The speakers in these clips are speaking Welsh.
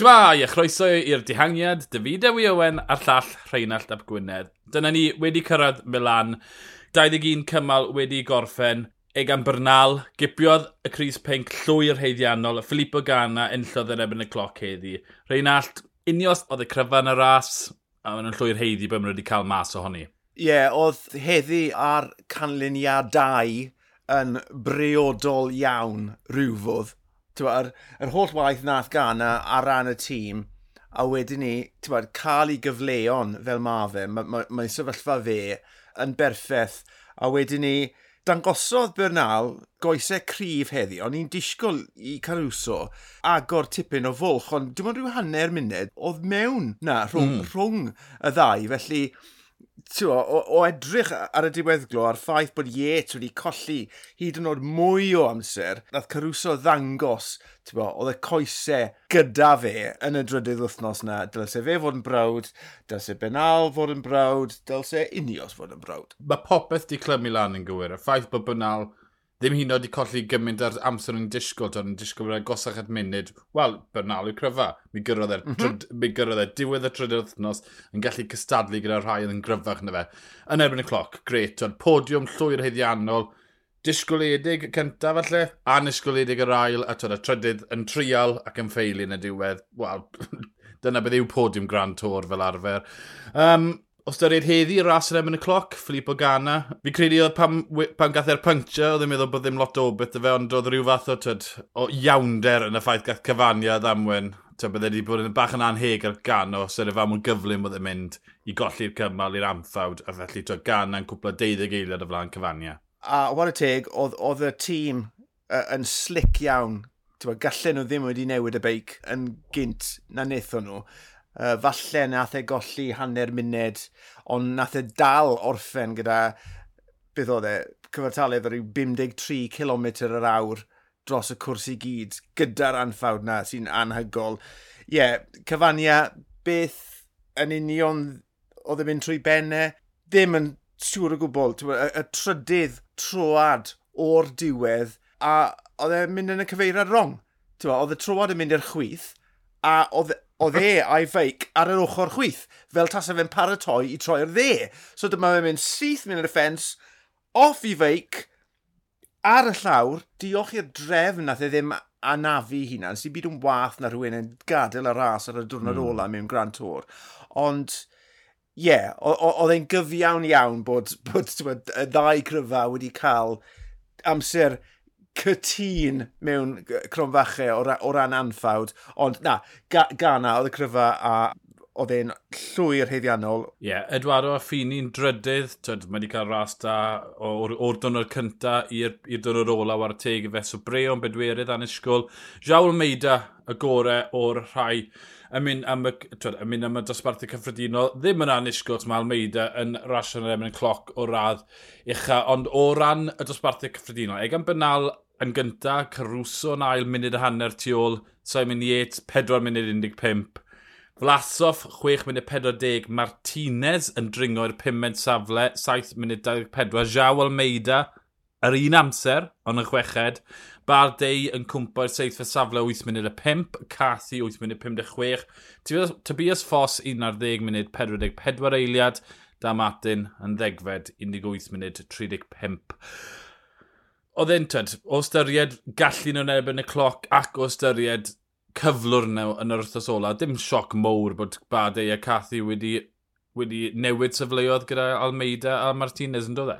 Shmai, a chroeso i'r dihangiad, David Ewi Owen a'r llall Rheinald Ap Gwynedd. Dyna ni wedi cyrraedd Milan, 21 cymal wedi gorffen, Egan Bernal, gipiodd y Cris Pink llwy'r heiddiannol, a Filippo Gana enllodd yn ebyn y cloc heddi. Rheinald, unios oedd y cryfan y ras, a maen nhw'n llwy'r heiddi bod maen wedi cael mas ohoni. Ie, yeah, oedd heddi ar canlyniadau yn briodol iawn rhywfodd yr, yr holl waith nath Ghana ar ran y tîm, a wedyn ni, bod, cael ei gyfleon fel mae fe, mae'n ma, ma, ma sefyllfa fe yn berffaith, a wedyn ni, dangosodd Bernal goesau cryf heddi, ond ni'n disgwyl i Caruso agor tipyn o fwlch, ond dim ond rhyw hanner munud oedd mewn na rhwng, mm. rhwng y ddau, felly o, o edrych ar y diweddglo a'r ffaith bod Yates wedi colli hyd yn oed mwy o amser, nath Caruso ddangos, tiwa, oedd y coesau gyda fe yn y drydydd wythnos na. Dylse fe fod yn brawd, dylse Benal fod yn brawd, dylse Unios fod yn brawd. Mae popeth di clymu lan yn gywir. Y ffaith bod Benal ddim hyn oed i colli gymaint ar amser yn disgwyl, ond yn disgwyl bod e'n gosach at munud, wel, Bernal yw cryfa. Mi gyrroedd e'r mm -hmm. e diwedd y trydydd wythnos yn gallu cystadlu gyda rhai oedd yn gryfach na fe. Yn erbyn y cloc, gret, ond podiwm llwy'r heiddiannol, disgwyledig cyntaf falle, a nisgwyledig yr ail, a twyd y trydydd yn trial ac yn ffeili yn y diwedd. Wel, dyna beth yw podiwm Grand Tour fel arfer. Um, Os da reid heddi, ras yn ebyn y cloc, Filippo Ganna. Fi credu oedd pam, pam gath e'r puncture, oedd e'n meddwl bod ddim lot o beth y fe, ond oedd rhyw fath o, tyd, o iawnder yn y ffaith gath cyfania ddamwen. Tyd, bydde wedi bod yn bach yn anheg ar gan o sydd y fam o'n gyflym oedd e'n mynd i golli'r cymal i'r amthawd, a felly tyd gan yn cwpla 12 eiliad o flaen cyfania. A wad y teg, oedd oedd y tîm uh, yn slick iawn. Gallen nhw ddim wedi newid y beic yn gynt na wnaethon nhw. Uh, falle nath e golli hanner munud, ond nath e dal orffen gyda, beth oedd e, cyfartaledd o ryw 53 km yr awr dros y cwrs i gyd, gyda'r anffawd na sy'n anhygol. Ie, yeah, cyfania, beth yn union oedd e'n mynd trwy bennau, ddim yn siŵr o gwbl, y, y trydydd troad o'r diwedd, a oedd e'n mynd yn y cyfeiriad wrong. Oedd y troad yn mynd i'r chwith, a oedd o dde a'i feic ar yr ochr chwith, fel tas fe'n paratoi i troi'r dde. So dyma fe'n mynd syth mynd i'r ffens, off i feic, ar y llawr, diolch i'r drefn nath e ddim anafu hunan, sy'n byd yn wath na rhywun yn gadael y ras ar y diwrnod mm. ola mewn Grand Tour. Ond, ie, yeah, oedd e'n gyfiawn iawn bod, bod y ddau cryfa wedi cael amser cytun mewn cronfachau o, o ran anffawd, ond na, ga gana oedd y cryfa a oedd e'n llwy'r heiddiannol. Ie, yeah, Eduardo a Ffini'n drydydd, tyd, mae wedi cael ras da o'r, or dynor cynta i'r dynor ola ar y teg i fe, so Breon Bedwerydd anisgwl. Jawl Meida y gore o'r rhai yn mynd am y, twyd, yn mynd am y dosbarthu cyffredinol, ddim yn anisgwl mae Almeida yn rasio yn erbyn y cloc o radd ucha, ond o ran y dosbarthu cyffredinol, egan am bynal yn gynta, Caruso yn ail munud y hanner tu ôl, Simon Yates 4 munud 15. Vlasov 6 munud 40, Martinez yn dringo i'r 5 safle, 7 munud 24, Jao Almeida yr un amser, ond yn chweched, Bardei yn cwmpa'r 7 safle 8 munud a 5, Cathy 8 munud 56, Tobias Foss 11 munud 44 eiliad, da Martin yn ddegfed 18 munud 35 oedd e'n, twed, o ystyried gallu nhw'n erbyn y cloc ac o ystyried cyflwr nhw yn yr wrthos ola, dim sioc mowr bod Badau a Cathy wedi, wedi newid sefleoedd gyda Almeida a Martinez yn dod e?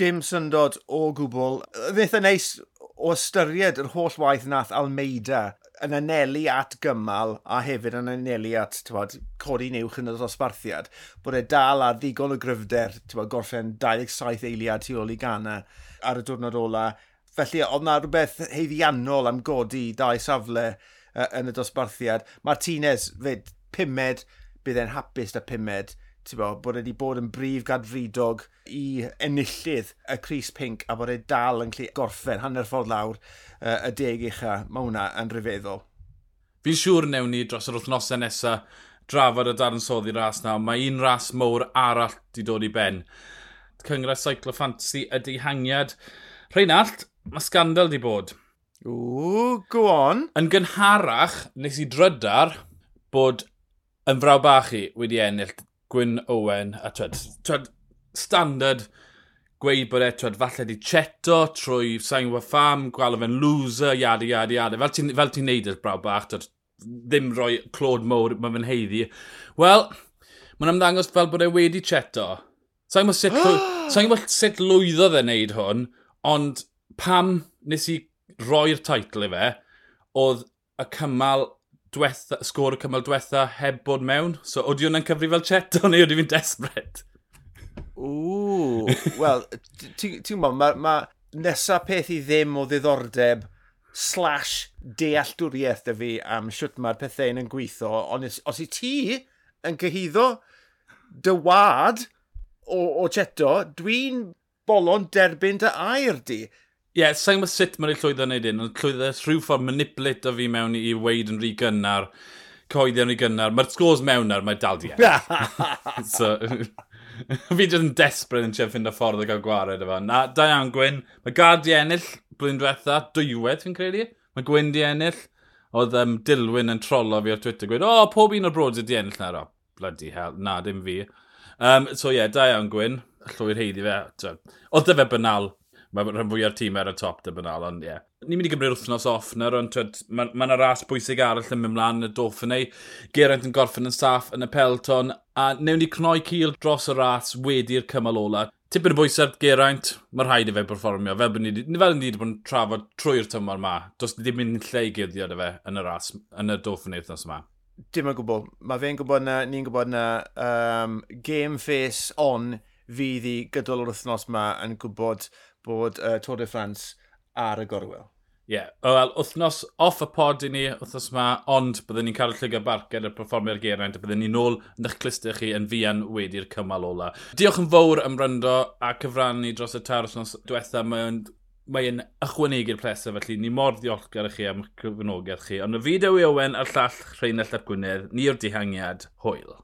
Dim syndod o gwbl. Fydd yn neis o ystyried yr holl waith nath Almeida yn anelu at gymal a hefyd yn anelu at tywad, codi newch yn y dosbarthiad, bod e dal ar ddigon o gryfder tywad, gorffen 27 eiliad tu ôl i gana ar y diwrnod ola. Felly, oedd yna rhywbeth heiddiannol am godi dau safle uh, yn y dosbarthiad. Martinez, fyd, pumed, bydd e'n hapus da pumed bo, bod wedi bod yn brif gadfridog i enillydd y Cris Pink a bod e dal yn gallu gorffen hanner ffordd lawr uh, y deg ucha. Mae hwnna yn rhyfeddol. Fi'n siŵr newn ni dros yr wythnosau nesaf drafod y darn soddi ras nawr. Mae un ras mowr arall wedi dod i ben. Cyngres Cyclo Fantasy ydy hangiad. Rheinald, mae scandal wedi bod. Ww, go on. Yn gynharach, nes i drydar bod yn fraw bach i wedi ennill Gwyn Owen, a twed, twed standard gweud bod e twed, falle di cheto trwy sain wa ffam, gweld fe'n loser, yada, yada, yada. Fel ti'n ti neud yr braw bach, twed, ddim rhoi clod mowr mae fe'n heiddi. Wel, mae'n ymddangos fel bod e wedi cheto. Sa'n gwybod sut, sa'n gwybod sut lwyddo dde wneud hwn, ond pam nes i roi'r teitl i fe, oedd y cymal diwetha, sgôr y cymal diwetha heb bod mewn. So, oeddi hwnna'n cyfri fel Cheto neu oeddi fi'n desbred? Ww, wel, ti'n gwybod, mae ma nesaf peth i ddim o ddiddordeb slash dealltwriaeth da fi am siwt mae'r pethau yn gweithio, ond os i ti yn cyhyddo dy wad o, o Cheto, dwi'n bolon derbyn dy air di. Ie, yeah, sa'n gwybod sut mae'n llwyddo wneud un, ond llwyddo rhyw ffordd manipulate o fi mewn i weid yn rhy gynnar, coeddi yn rhy gynnar. Mae'r sgôs mewn ar, mae dal di so, fi jyst yn desbryd yn siarad ffind o ffordd o gael gwared efo. Na, da iawn Gwyn, mae gard i ennill blwyddyn diwetha, dwywedd fi'n credu. Mae Gwyn di ennill, oedd um, Dilwyn yn trolo fi ar Twitter, gweud, o, oh, pob un o'r brodyr di ennill na, o, bloody hell, na, dim fi. Um, so ie, yeah, da iawn Gwyn, llwy'r heiddi fe. Oedd dy fe banal, Mae rhan fwy fwyaf tîm ar y top dy bynnal, ond ie. Yeah. Ni'n mynd i gymryd wythnos off na, ond mae yna ma ras bwysig arall yn mynd mlaen y Dauphinau. Geraint yn gorffen yn saff yn y pelton, a newn ni cnoi cil dros y ras wedi'r cymal ola. Tipyn y bwysau Geraint, mae rhaid i fe performio, fel bod ni, fel ni wedi bod yn trafod trwy'r tymor yma. Does ni ddim yn lle i gyrdiad fe yn y ras, yn y Dauphinau wythnos yma. Dim yn gwbl. Mae fe'n gwybod na, ni'n gwybod na, um, game face on fydd i gydol o'r wythnos yma yn gwybod bod uh, Tour de France ar y gorwel. Ie, yeah. wel, wythnos off y pod i ni, wythnos yma, ond byddwn ni'n cael y llygau barcad y performio'r geraint, a byddwn ni'n ôl yn eich clustau chi yn fian wedi'r cymal ola. Diolch yn fawr am ryndo a cyfrannu dros y tar wythnos diwetha, mae'n mae'n ychwanegu'r plesau, felly ni mor ddiolchgar i chi am cyfnogaeth chi. Ond y fideo i Owen a'r llall Rheinald Ap Gwynedd, ni o'r dihangiad, hwyl.